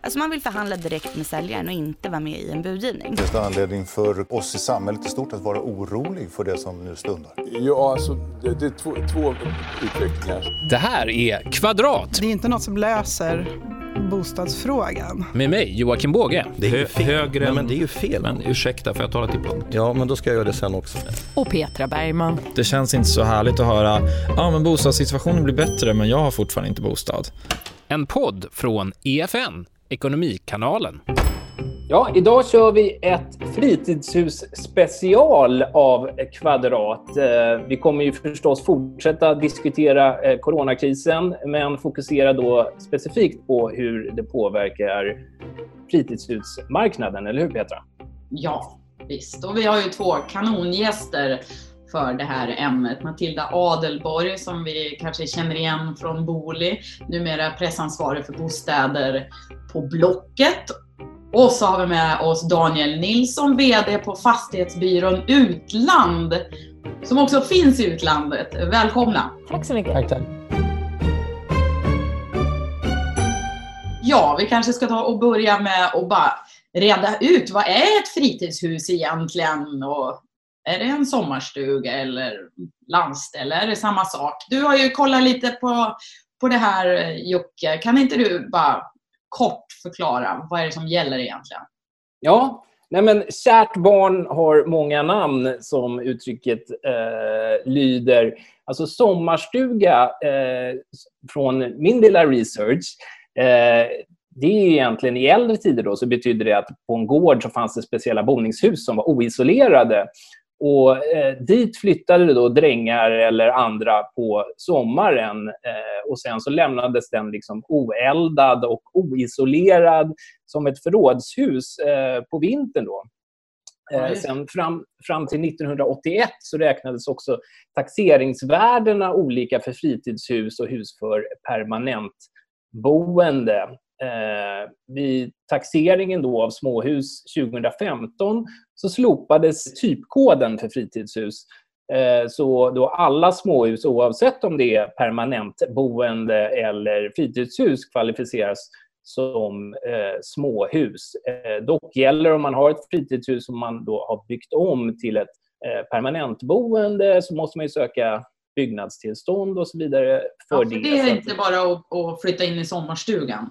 Alltså man vill förhandla direkt med säljaren och inte vara med i en budgivning. Finns det anledning för oss i samhället i stort att vara orolig för det som nu stundar? Ja, alltså det, det är två, två utvecklingar. Det här är Kvadrat Det är inte något som löser bostadsfrågan. med mig, Joakim Båge. Det är ju Hö- fel. högre Nej, men det är ju fel. Men ursäkta, får jag tala till punkt? Ja, men då ska jag göra det sen också. Och Petra Bergman. Det känns inte så härligt att höra ja men bostadssituationen blir bättre men jag har fortfarande inte bostad. En podd från EFN, Ekonomikanalen. Ja, idag kör vi ett fritidshus special av Kvadrat. Eh, Vi kommer ju förstås fortsätta diskutera eh, coronakrisen, men fokusera då specifikt på hur det påverkar fritidshusmarknaden, eller hur Petra? Ja, visst. Och vi har ju två kanongäster för det här ämnet. Matilda Adelborg som vi kanske känner igen från Booli, numera pressansvarig för bostäder på Blocket. Och så har vi med oss Daniel Nilsson, VD på fastighetsbyrån Utland, som också finns i utlandet. Välkomna! Tack så mycket. Tack, tack. Ja, vi kanske ska ta och börja med att bara reda ut vad är ett fritidshus egentligen? Och är det en sommarstuga eller landställe? Är det samma sak? Du har ju kollat lite på, på det här eh, Jocke. Kan inte du bara kort förklara vad är det som gäller egentligen? Ja, nej men kärt barn har många namn som uttrycket eh, lyder. Alltså sommarstuga eh, från min lilla research eh, det är ju egentligen i äldre tider då så betyder det att på en gård så fanns det speciella boningshus som var oisolerade. Och eh, dit flyttade då drängar eller andra på sommaren eh, och sen så lämnades den liksom oeldad och oisolerad som ett förrådshus eh, på vintern. Då. Eh, sen fram, fram till 1981 så räknades också taxeringsvärdena olika för fritidshus och hus för permanentboende. Eh, vid taxeringen då av småhus 2015 så slopades typkoden för fritidshus. Eh, så då alla småhus, oavsett om det är permanentboende eller fritidshus, kvalificeras som eh, småhus. Eh, dock gäller om man har ett fritidshus som man då har byggt om till ett eh, permanentboende så måste man söka byggnadstillstånd och så vidare för Ja, för det. det är inte bara att, att flytta in i sommarstugan.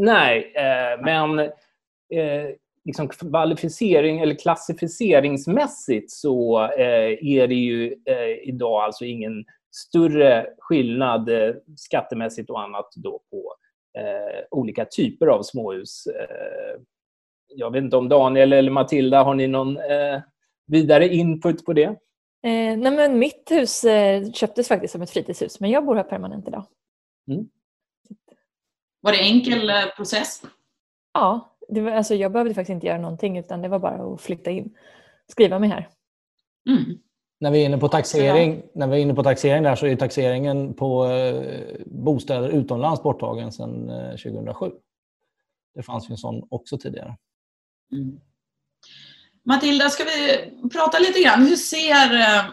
Nej, eh, men eh, liksom kvalificering eller klassificeringsmässigt så eh, är det ju eh, idag alltså ingen större skillnad eh, skattemässigt och annat då på eh, olika typer av småhus. Jag vet inte om Daniel eller Matilda, har ni någon vidare input på det? Nej men mitt hus köptes faktiskt som ett fritidshus, men jag bor här permanent idag. Var det enkel eh, process? Ja, det var, alltså jag behövde faktiskt inte göra någonting utan det var bara att flytta in, skriva mig här. När vi är inne på taxering, när vi är inne på taxering där så är taxeringen på eh, bostäder utomlands borttagen sedan eh, 2007. Det fanns ju en sån också tidigare. Matilda, ska vi prata lite grann? Hur ser, eh,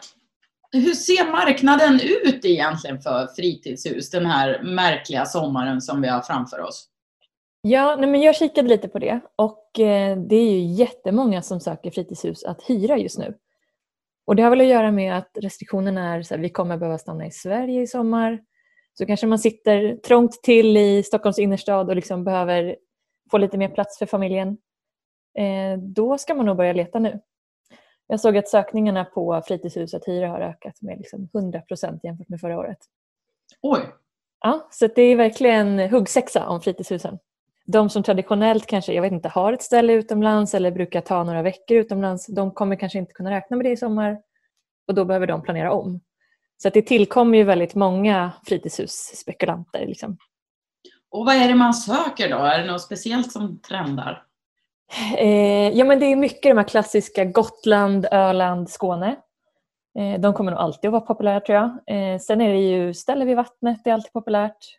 hur ser marknaden ut egentligen för fritidshus den här märkliga sommaren som vi har framför oss? Ja, nej men jag kikade lite på det och eh, det är ju jättemånga som söker fritidshus att hyra just nu. Och det har väl att göra med att restriktionerna är så här, vi kommer behöva stanna i Sverige i sommar. Så kanske man sitter trångt till i Stockholms innerstad och liksom behöver få lite mer plats för familjen. Eh, då ska man nog börja leta nu. Jag såg att sökningarna på fritidshus att hyra har ökat med liksom 100 procent jämfört med förra året. Oj! Ja, så det är verkligen huggsexa om fritidshusen. De som traditionellt kanske, jag vet inte, har ett ställe utomlands eller brukar ta några veckor utomlands, de kommer kanske inte kunna räkna med det i sommar och då behöver de planera om. Så det tillkommer ju väldigt många fritidshusspekulanter. Liksom. Och vad är det man söker då? Är det något speciellt som trendar? Eh, ja, men det är mycket de här klassiska Gotland, Öland, Skåne. Eh, de kommer nog alltid att vara populära tror jag. Eh, sen är det ju ställe vid vattnet, det är alltid populärt.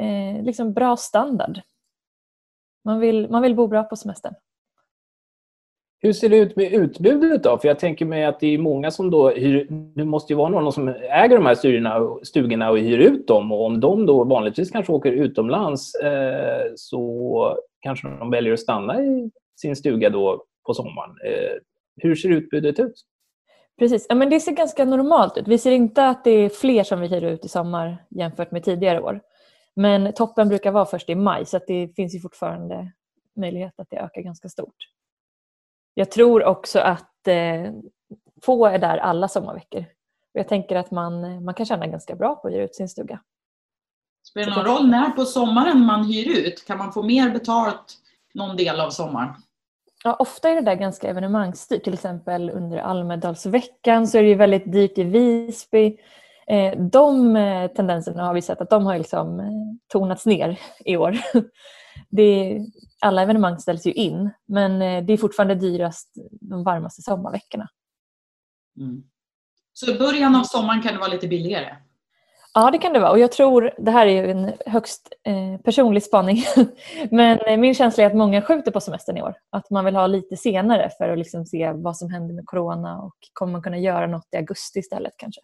Eh, liksom bra standard. Man vill, man vill bo bra på semestern. Hur ser det ut med utbudet då? För jag tänker mig att det är många som då hyr, det måste ju vara någon som äger de här stugorna, stugorna och hyr ut dem och om de då vanligtvis kanske åker utomlands eh, så kanske de väljer att stanna i sin stuga då på sommaren. Eh, hur ser utbudet ut? Precis, ja, men det ser ganska normalt ut. Vi ser inte att det är fler som vi hyr ut i sommar jämfört med tidigare år. Men toppen brukar vara först i maj så att det finns ju fortfarande möjlighet att det ökar ganska stort. Jag tror också att eh, få är där alla sommarveckor. Och jag tänker att man, man kan tjäna ganska bra på att hyra ut sin stuga. Spelar det någon roll när på sommaren man hyr ut? Kan man få mer betalt någon del av sommaren? Ja, ofta är det där ganska evenemangsstyrt. Till exempel under Almedalsveckan så är det ju väldigt dyrt i Visby. Eh, de eh, tendenserna har vi sett att de har liksom eh, tonats ner i år. Det, alla evenemang ställs ju in, men det är fortfarande dyrast de varmaste sommarveckorna. Mm. Så i början av sommaren kan det vara lite billigare? Ja, det kan det vara. Och jag tror, det här är en högst eh, personlig spaning, men eh, min känsla är att många skjuter på semestern i år. Att man vill ha lite senare för att liksom se vad som händer med corona och kommer man kunna göra något i augusti istället kanske.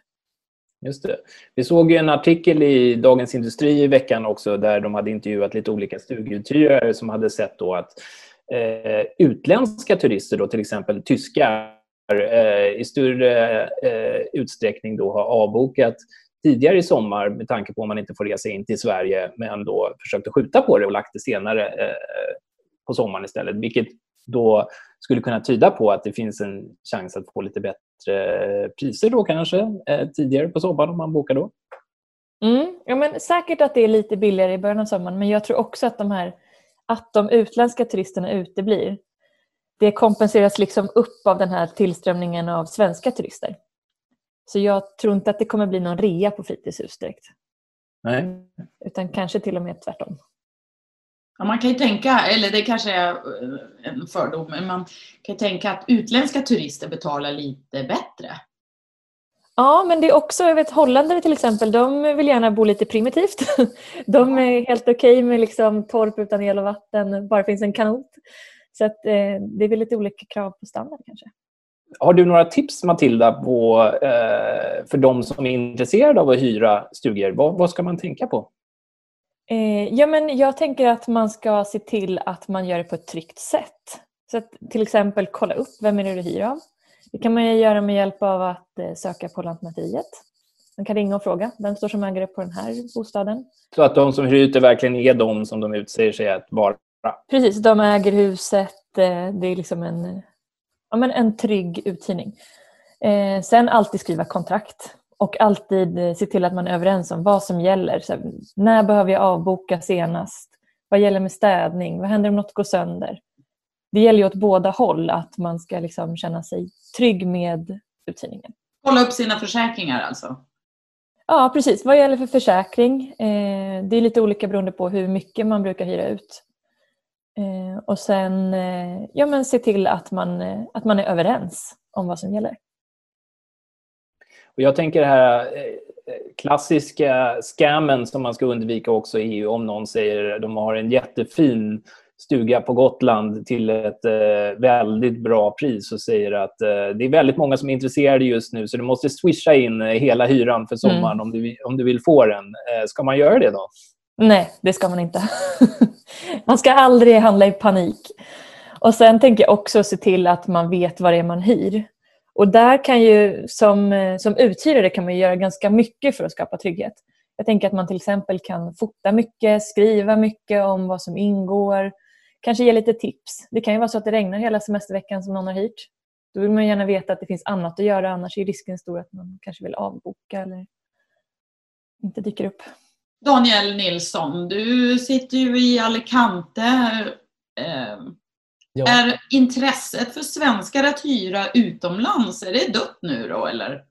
Just det. Vi såg en artikel i Dagens Industri i veckan också där de hade intervjuat lite olika stuguthyrare som hade sett då att eh, utländska turister, då, till exempel tyskar, eh, i större eh, utsträckning då har avbokat tidigare i sommar med tanke på om man inte får resa in till Sverige men då försökte skjuta på det och lagt det senare eh, på sommaren istället. Vilket då skulle kunna tyda på att det finns en chans att få lite bättre priser då kanske eh, tidigare på sommaren om man bokar då. Mm, ja, men säkert att det är lite billigare i början av sommaren men jag tror också att de här att de utländska turisterna uteblir det kompenseras liksom upp av den här tillströmningen av svenska turister. Så jag tror inte att det kommer bli någon rea på fritidshus direkt. Nej. Utan kanske till och med tvärtom. Ja, man kan ju tänka, eller det kanske är eh, en fördom, men man kan ju tänka att utländska turister betalar lite bättre. Ja, men det är också, jag vet holländare till exempel, de vill gärna bo lite primitivt. De är helt okej okay med liksom torp utan el och vatten, bara finns en kanot. Så att, eh, det är väl lite olika krav på standard kanske. Har du några tips, Matilda, på, eh, för de som är intresserade av att hyra stugor? Vad, vad ska man tänka på? Eh, ja, men jag tänker att man ska se till att man gör det på ett tryggt sätt. Så att till exempel kolla upp vem är det du hyr av. Det kan man göra med hjälp av att eh, söka på Lantmäteriet. Man kan ringa och fråga vem står som ägare på den här bostaden. Så att de som hyr ut det verkligen är de som de utser sig att vara? Precis, de äger huset. Eh, det är liksom en, ja, men en trygg uthyrning. Eh, sen alltid skriva kontrakt och alltid eh, se till att man är överens om vad som gäller. Så när behöver jag avboka senast? Vad gäller med städning? Vad händer om något går sönder? Det gäller ju åt båda håll att man ska liksom känna sig trygg med uthyrningen. Kolla upp sina försäkringar alltså? Ja, precis. Vad gäller för försäkring? Eh, det är lite olika beroende på hur mycket man brukar hyra ut. Eh, och sen eh, ja, men se till att man, eh, att man är överens om vad som gäller. Och jag tänker det här eh, klassiska scammen som man ska undvika också är ju om någon säger att de har en jättefin stuga på Gotland till ett eh, väldigt bra pris och säger att eh, det är väldigt många som är intresserade just nu så du måste swisha in hela hyran för sommaren mm. om, du, om du vill få den. Eh, ska man göra det då? Nej, det ska man inte. man ska aldrig handla i panik. Och Sen tänker jag också se till att man vet vad det är man hyr. Och där kan ju som, eh, som uthyrare kan man göra ganska mycket för att skapa trygghet. Jag tänker att man till exempel kan fota mycket, skriva mycket om vad som ingår, kanske ge lite tips. Det kan ju vara så att det regnar hela semesterveckan som någon har hyrt. Då vill man gärna veta att det finns annat att göra, annars är risken stor att man kanske vill avboka eller inte dyker upp. Daniel Nilsson, du sitter ju i Alicante. Eh, Ja. Är intresset för svenskar att hyra utomlands, är det dött nu då eller?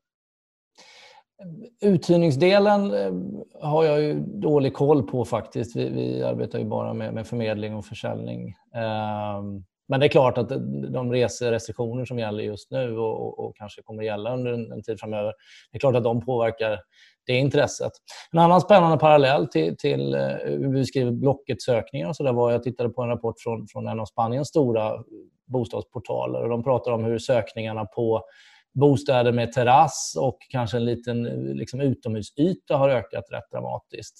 Uthyrningsdelen eh, har jag ju dålig koll på faktiskt. Vi, vi arbetar ju bara med, med, förmedling och försäljning. Um, men det är klart att de reserestriktioner som gäller just nu och, och, och kanske kommer gälla under en, en, tid framöver, det är klart att de påverkar det intresset. En annan spännande parallell till, till eh, hur vi skriver Blocket-sökningar och så där var jag tittade på en rapport från, från en av Spaniens stora bostadsportaler. Och de pratar om hur sökningarna på bostäder med terrass och kanske en liten eh, liksom, utomhusyta har ökat rätt dramatiskt.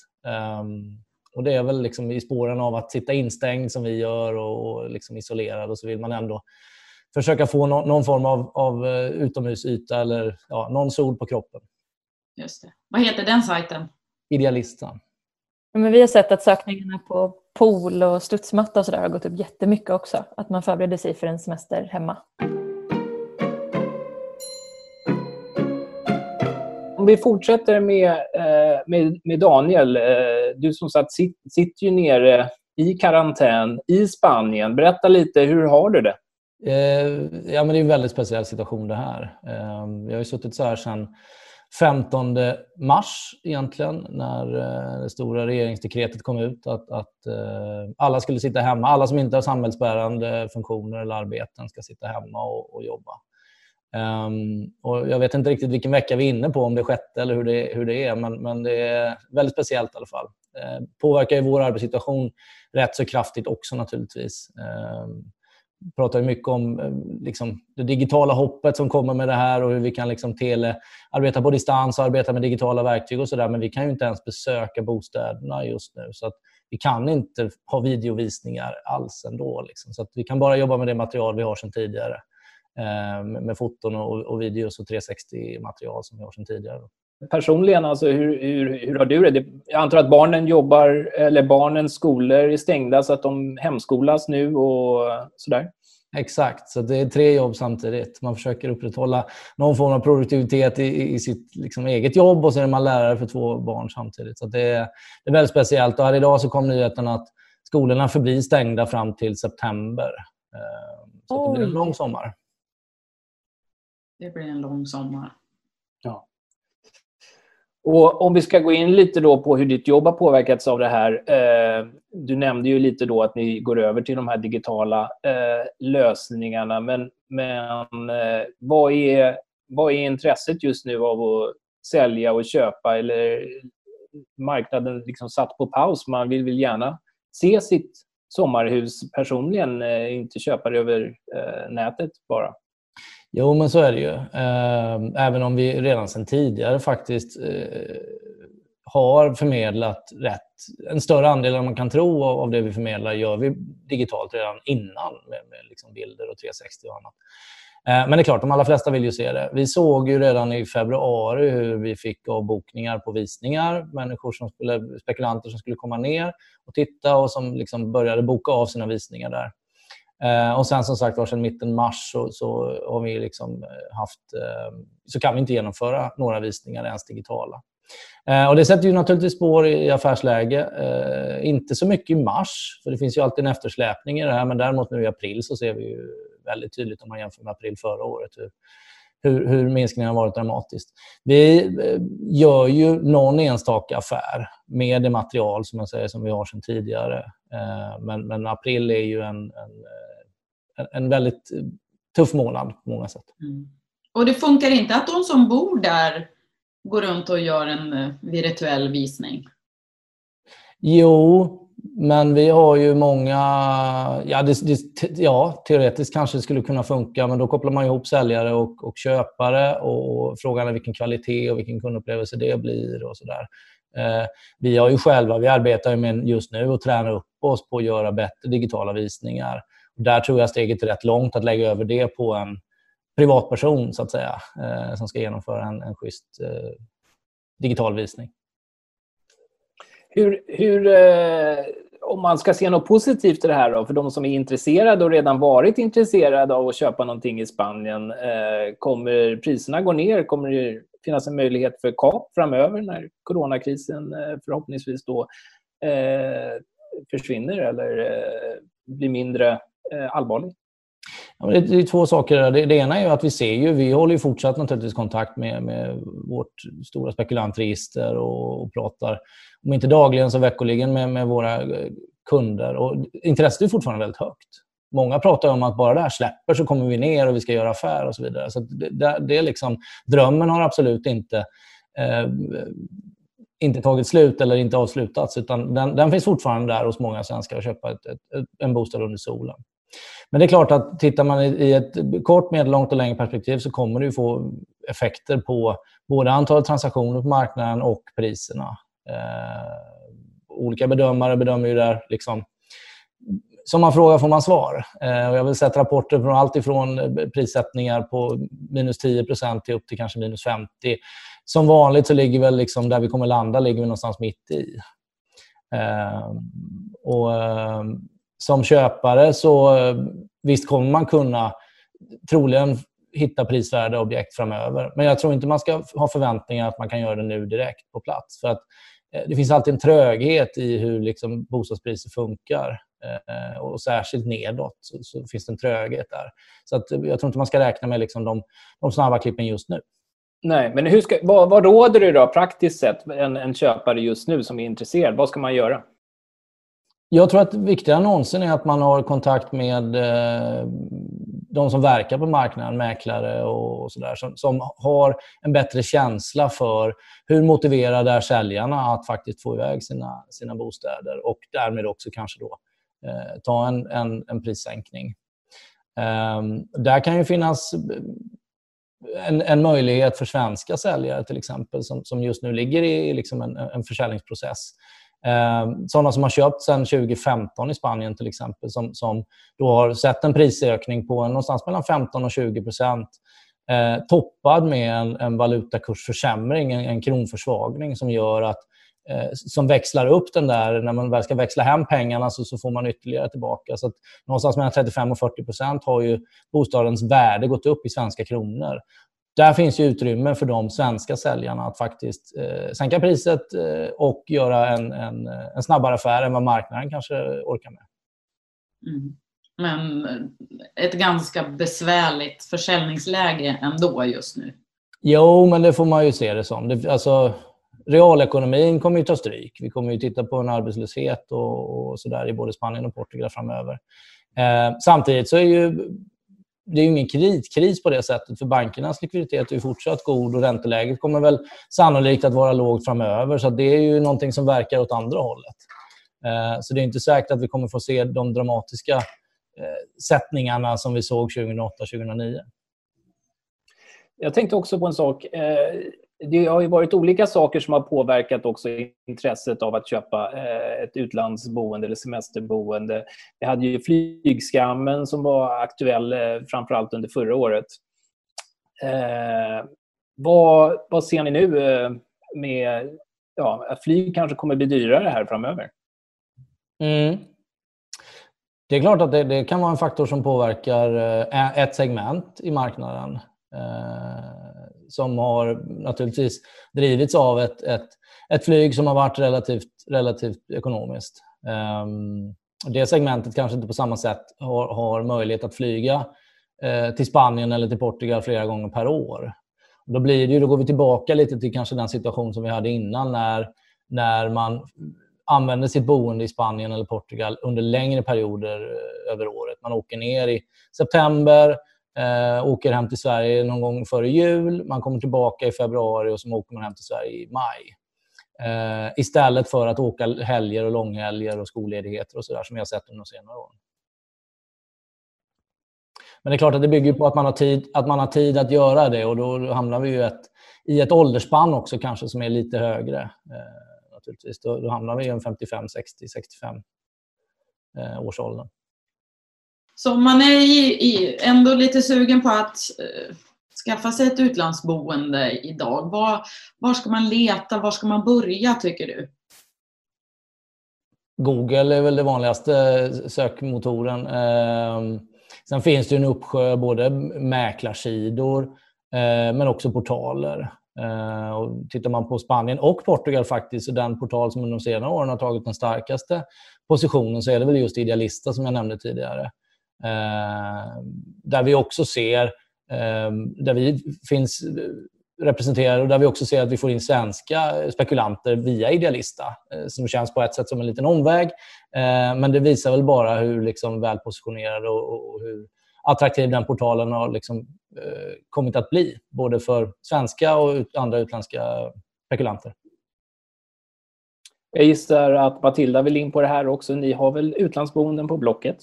Um, och Det är väl liksom i spåren av att sitta instängd som vi gör och, och liksom isolerad och så vill man ändå försöka få no någon form av, av eh, utomhusyta eller ja, någon sol på kroppen. Just det. Vad heter den sajten? Idealistan. Men vi har sett att sökningarna på pool och studsmatta och så har gått upp jättemycket också. Att man förbereder sig för en semester hemma. Om vi fortsätter med, eh, med, med Daniel. Eh, du som sagt sitter ju nere i karantän i Spanien. Berätta lite, hur har du det? Eh, ja, men det är en väldigt speciell situation det här. Jag har ju suttit så här sedan 15 mars egentligen när eh, det stora regeringsdekretet kom ut att, att eh, alla skulle sitta hemma. Alla som inte har samhällsbärande funktioner eller arbeten ska sitta hemma och, och jobba. Um, och jag vet inte riktigt vilken vecka vi är inne på, om det är sjätte eller hur det, hur det är, men, men det är väldigt speciellt i alla fall. Uh, påverkar ju vår arbetssituation rätt så kraftigt också naturligtvis. Uh, pratar mycket om eh, liksom, det digitala hoppet som kommer med det här och hur vi kan liksom, tele, arbeta på distans och arbeta med digitala verktyg och sådär. Men vi kan ju inte ens besöka bostäderna just nu. Så att vi kan inte ha videovisningar alls ändå. Liksom. Så att vi kan bara jobba med det material vi har sedan tidigare. Eh, med foton och, videos och 360-material som vi har sedan tidigare. Personligen, alltså, hur, hur, hur har du det? Jag antar att barnen jobbar, eller barnens skolor är stängda så att de hemskolas nu och sådär? Exakt, så det är tre jobb samtidigt. Man försöker upprätthålla någon form av produktivitet i, i sitt liksom, eget jobb och så är man lärare för två barn samtidigt. Så det, är, det är väldigt speciellt. Och här idag så kom nyheten att skolorna förblir stängda fram till september. Eh, så det blir en lång sommar. Det blir en lång sommar. Och Om vi ska gå in lite då på hur ditt jobb har påverkats av det här. Eh, du nämnde ju lite då att ni går över till de här digitala eh, lösningarna. Men, men eh, vad, är, vad är intresset just nu av att sälja och köpa? Eller marknaden liksom satt på paus? Man vill väl gärna se sitt sommarhus personligen, inte köpa det över nätet bara. Jo, men så är det ju. Ehm, även om vi redan sedan tidigare faktiskt eh, har förmedlat rätt, en större andel än man kan tro av det vi förmedlar gör vi digitalt redan innan med, med liksom bilder och 360 och annat. Eh, men det är klart, de allra flesta vill ju se det. Vi såg ju redan i februari hur vi fick avbokningar på visningar. Människor som skulle, spekulanter som skulle komma ner och titta och som liksom började boka av sina visningar där. Eh, och sen som sagt var, sedan mitten mars så, så har vi liksom eh, haft, eh, så kan vi inte genomföra några visningar ens digitala. Eh, och det sätter ju naturligtvis spår i affärsläge. Eh, inte så mycket i mars, för det finns ju alltid en eftersläpning i det här. Men däremot nu i april så ser vi ju väldigt tydligt om man jämför med april förra året hur, hur, hur minskningen har varit dramatiskt. Vi eh, gör ju någon enstaka affär med det material som, jag säger, som vi har sedan tidigare. Eh, men, men april är ju en, en en väldigt tuff månad på många sätt. Mm. Och det funkar inte att de som bor där går runt och gör en eh, virtuell visning? Jo, men vi har ju många... Ja, det, det, ja, teoretiskt kanske det skulle kunna funka, men då kopplar man ihop säljare och, och köpare och frågan är vilken kvalitet och vilken kundupplevelse det blir och sådär. Eh, vi har ju själva, vi arbetar med just nu och tränar upp oss på att göra bättre digitala visningar. Där tror jag steget är rätt långt att lägga över det på en privatperson så att säga, eh, som ska genomföra en, en schysst eh, digital visning. Hur, hur eh, om man ska se något positivt i det här då, för de som är intresserade och redan varit intresserade av att köpa någonting i Spanien, eh, kommer priserna gå ner? Kommer det finnas en möjlighet för kap framöver när coronakrisen eh, förhoppningsvis då eh, försvinner eller eh, blir mindre Eh, allvarlig? Ja, det är två saker. Det, det, ena är att vi ser ju, vi håller ju fortsatt naturligtvis kontakt med, med vårt stora spekulantregister och, och, pratar, om inte dagligen så veckoligen med, med våra eh, kunder. Och intresset är fortfarande väldigt högt. Många pratar om att bara det här släpper så kommer vi ner och vi ska göra affär och så vidare. Så det, det, det är liksom, drömmen har absolut inte eh, inte tagit slut eller inte avslutats. Utan den, den finns fortfarande där hos många svenskar att köpa ett, ett, en bostad under solen. Men det är klart att tittar man i ett kort, medellångt och längre perspektiv så kommer det ju få effekter på både antalet transaktioner på marknaden och priserna. Eh, olika bedömare bedömer ju där liksom, som man frågar får man svar. Eh, och jag har sett rapporter från allt ifrån prissättningar på minus 10% till upp till kanske minus 50. Som vanligt så ligger väl liksom där vi kommer landa ligger vi någonstans mitt i. Eh, och, eh, som köpare så eh, visst kommer man kunna troligen hitta prisvärda objekt framöver. Men jag tror inte man ska ha förväntningar att man kan göra det nu direkt på plats. För att eh, det finns alltid en tröghet i hur liksom bostadspriser funkar. Eh, och särskilt nedåt så, så, finns det en tröghet där. Så att eh, jag tror inte man ska räkna med liksom de, de snabba klippen just nu. Nej, men hur ska, vad, vad råder du då praktiskt sett en, en köpare just nu som är intresserad? Vad ska man göra? Jag tror att viktigare än någonsin är att man har kontakt med eh, de som verkar på marknaden, mäklare och sådär, som, som har en bättre känsla för hur motiverade är säljarna att faktiskt få iväg sina, sina bostäder och därmed också kanske då eh, ta en, en, en prissänkning. Eh, där kan ju finnas eh, en, en, möjlighet för svenska säljare till exempel som, som just nu ligger i liksom en, en försäljningsprocess Eh, Ehm, sådana som har köpt sedan 2015 i Spanien till exempel som, som då har sett en prisökning på någonstans mellan 15 och 20 procent eh, toppad med en, en valutakursförsämring, en, en kronförsvagning som gör att eh, som växlar upp den där, när man väl ska växla hem pengarna så, så får man ytterligare tillbaka. Så att någonstans mellan 35 och 40 procent har ju bostadens värde gått upp i svenska kronor där finns ju utrymme för de svenska säljarna att faktiskt eh, sänka priset eh, och göra en, en, en, snabbare affär än vad marknaden kanske orkar med. Mm. Men ett ganska besvärligt försäljningsläge ändå just nu. Jo, men det får man ju se det som. Det, alltså, realekonomin kommer ju ta stryk. Vi kommer ju titta på en arbetslöshet och, och så där i både Spanien och Portugal framöver. Eh, samtidigt så är ju det är ingen kreditkris på det sättet, för bankernas likviditet är fortsatt god och ränteläget kommer väl sannolikt att vara lågt framöver. Så det är ju någonting som verkar åt andra hållet. Eh, så det är inte säkert att vi kommer få se de dramatiska eh, sättningarna som vi såg 2008-2009. Jag tänkte också på en sak. Eh, det har ju varit olika saker som har påverkat också intresset av att köpa eh, ett utlandsboende eller semesterboende. Vi hade ju flygskammen som var aktuell framför framförallt under förra året. Eh, vad, vad ser ni nu eh, med ja, att flyg kanske kommer bli dyrare här framöver? Mm. Det är klart att det, det, kan vara en faktor som påverkar ett segment i marknaden Eh, som har naturligtvis drivits av ett, ett, ett flyg som har varit relativt, relativt ekonomiskt. Ehm, det segmentet kanske inte på samma sätt har, har möjlighet att flyga eh, till Spanien eller till Portugal flera gånger per år. Då, blir det ju, då går vi tillbaka lite till kanske den situation som vi hade innan när, när man använder sitt boende i Spanien eller Portugal under längre perioder eh, över året. Man åker ner i september, Eh, åker hem till Sverige någon gång före jul. Man kommer tillbaka i februari och så åker man hem till Sverige i maj. Eh, istället för att åka helger och långhelger och skolledigheter och sådär som vi har sett under senare år. Men det är klart att det bygger på att man har tid att, man har tid att göra det och då hamnar vi ju ett, i ett åldersspann också kanske som är lite högre. Eh, naturligtvis. Då, då hamnar vi i en 55, 60, 65 eh, årsåldern. Så man är i, i, ändå lite sugen på att eh, skaffa sig ett utlandsboende idag. Var, var ska man leta? Var ska man börja tycker du? Google är väl den vanligaste sökmotoren. Eh, sen finns det en uppsjö både mäklarsidor eh, men också portaler. Eh, och tittar man på Spanien och Portugal faktiskt, och den portal som under de senare åren har tagit den starkaste positionen så är det väl just Idealista som jag nämnde tidigare. Eh, där vi också ser, eh, där vi finns representerade och där vi också ser att vi får in svenska spekulanter via Idealista eh, som känns på ett sätt som en liten omväg. Eh, men det visar väl bara hur liksom välpositionerad och, hur attraktiv den portalen har liksom, eh, kommit att bli. Både för svenska och andra utländska spekulanter. Jag gissar att Matilda vill in på det här också. Ni har väl utlandsboenden på Blocket?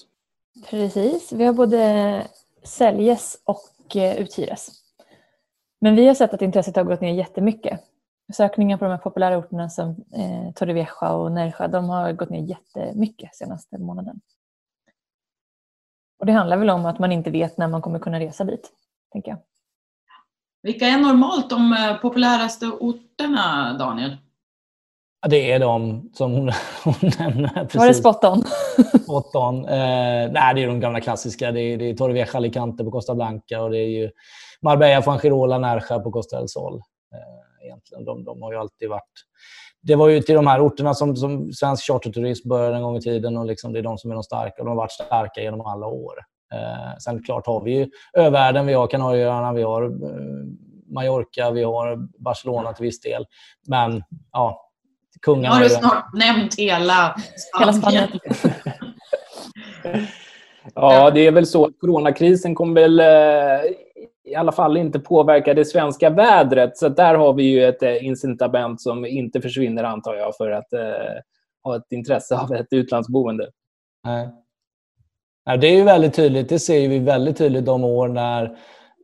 Precis, vi har både säljes och eh, uthyres. Men vi har sett att intresset har gått ner jättemycket. Sökningar på de här populära orterna som eh, Torrevieja och Nerja, de har gått ner jättemycket senaste månaden. Och det handlar väl om att man inte vet när man kommer kunna resa dit, tänker jag. Vilka är normalt de eh, populäraste orterna, Daniel? Ja, det är de som hon, hon nämner. Precis. Var det spot on? spot on. Eh, nej, det är de gamla klassiska. Det är, det är Torrevieja, Alicante på Costa Blanca och det är ju Marbella, Fuengirola, Nerja på Costa del Sol. Eh, egentligen. De, de har ju alltid varit... Det var ju till de här orterna som, som svensk charterturism började en gång i tiden och liksom det är de som är de starka. De har varit starka genom alla år. Eh, sen klart har vi ju övärlden, vi har Kanarieöarna, vi har eh, Mallorca, vi har Barcelona till viss del. Men ja, kungarna... Nu har du snart nämnt hela Spanien. ja, det är väl så. Coronakrisen kommer väl eh, i alla fall inte påverka det svenska vädret. Så där har vi ju ett eh, incitament som inte försvinner, antar jag, för att eh, ha ett intresse av ett utlandsboende. Nej. Det är ju väldigt tydligt. Det ser vi väldigt tydligt de år när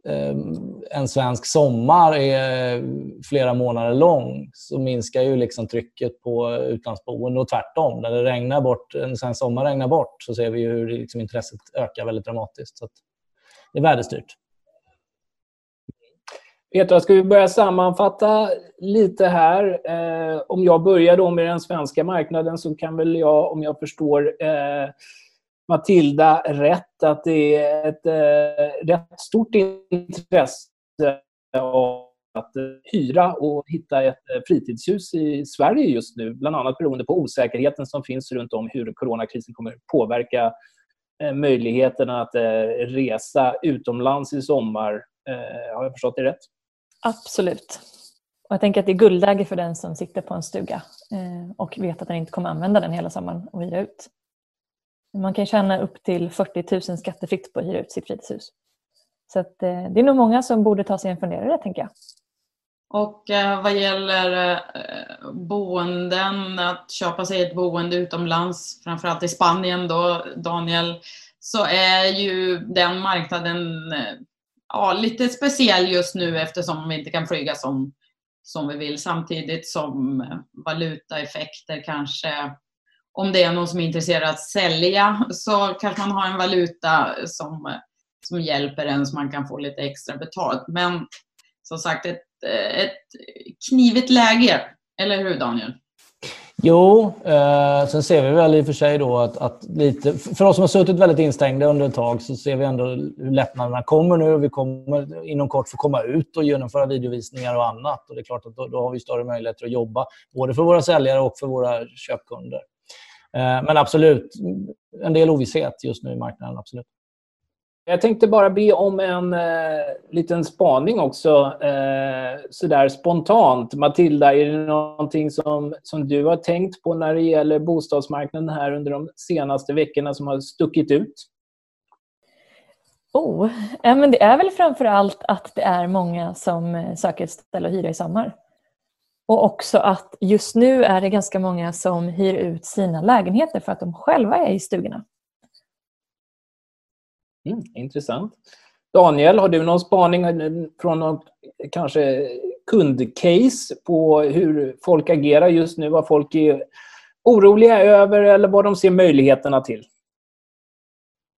Ehm, en svensk sommar är flera månader lång så minskar ju liksom trycket på utlandsboende och tvärtom. När det regnar bort, en svensk sommar regnar bort så ser vi hur liksom intresset ökar väldigt dramatiskt. Så det är värdestyrt. Petra, ska vi börja sammanfatta lite här? Eh, om jag börjar då med den svenska marknaden så kan väl jag, om jag förstår eh, Matilda rätt att det är ett eh, rätt stort intresse av att hyra och hitta ett eh, fritidshus i Sverige just nu. Bland annat beroende på osäkerheten som finns runt om hur coronakrisen kommer påverka eh, möjligheterna att eh, resa utomlands i sommar. Eh, har jag förstått det rätt? Absolut. Och jag tänker att det är guldläge för den som sitter på en stuga eh, och vet att den inte kommer använda den hela sommaren och hyra ut. Man kan tjäna upp till 40 000 skattefritt på att hyra ut sitt fritidshus. Så att, eh, det är nog många som borde ta sig en funderare, tänker jag. Och eh, vad gäller eh, boenden, att köpa sig ett boende utomlands, framförallt i Spanien då, Daniel, så är ju den marknaden eh, ja, lite speciell just nu eftersom vi inte kan flyga som, som vi vill samtidigt som eh, valutaeffekter kanske om det är någon som är intresserad av att sälja så kanske man har en valuta som, som hjälper en så man kan få lite extra betalt. Men som sagt, ett, ett knivigt läge. Eller hur Daniel? Jo, eh, sen ser vi väl i och för sig då att, att, lite, för oss som har suttit väldigt instängda under ett tag så ser vi ändå hur lättnaderna kommer nu. Vi kommer inom kort få komma ut och genomföra videovisningar och annat. Och det är klart att då, då har vi större möjligheter att jobba både för våra säljare och för våra köpkunder. Eh, men absolut, en del ovisshet just nu i marknaden. absolut. Jag tänkte bara be om en eh, liten spaning också, eh, sådär spontant. Matilda, är det någonting som, som du har tänkt på när det gäller bostadsmarknaden här under de senaste veckorna som har stuckit ut? Oh, men det är väl framför allt att det är många som eh, söker ett ställe att hyra i sommar. Och också att just nu är det ganska många som hyr ut sina lägenheter för att de själva är i stugorna. Mm, intressant. Daniel, har du någon spaning från något kanske kundcase på hur folk agerar just nu? Vad folk är oroliga över eller vad de ser möjligheterna till?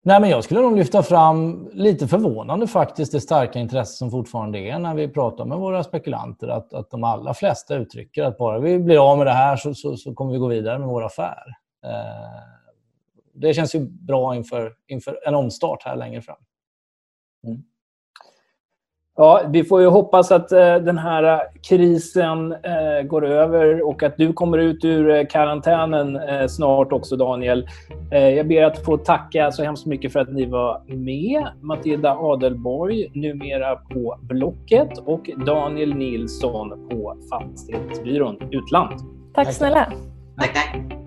Nej, men jag skulle nog lyfta fram, lite förvånande faktiskt, det starka intresse som fortfarande är när vi pratar med våra spekulanter. Att, att de allra flesta uttrycker att bara vi blir av med det här så, så, så kommer vi gå vidare med vår affär. Eh, det känns ju bra inför, inför en omstart här längre fram. Mm. Ja, vi får ju hoppas att eh, den här eh, krisen eh, går över och att du kommer ut ur karantänen snart också, Daniel. jag ber att få tacka så hemskt mycket för att ni var med. Matilda Adelborg, numera på Blocket och Daniel Nilsson på Fastighetsbyrån Utland. Tack snälla. Tack, tack.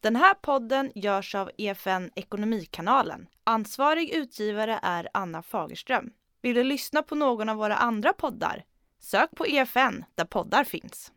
Den här podden görs av EFN Ekonomikanalen. Ansvarig utgivare är Anna Fagerström. Vill du lyssna på någon av våra andra poddar? Sök på EFN där poddar finns.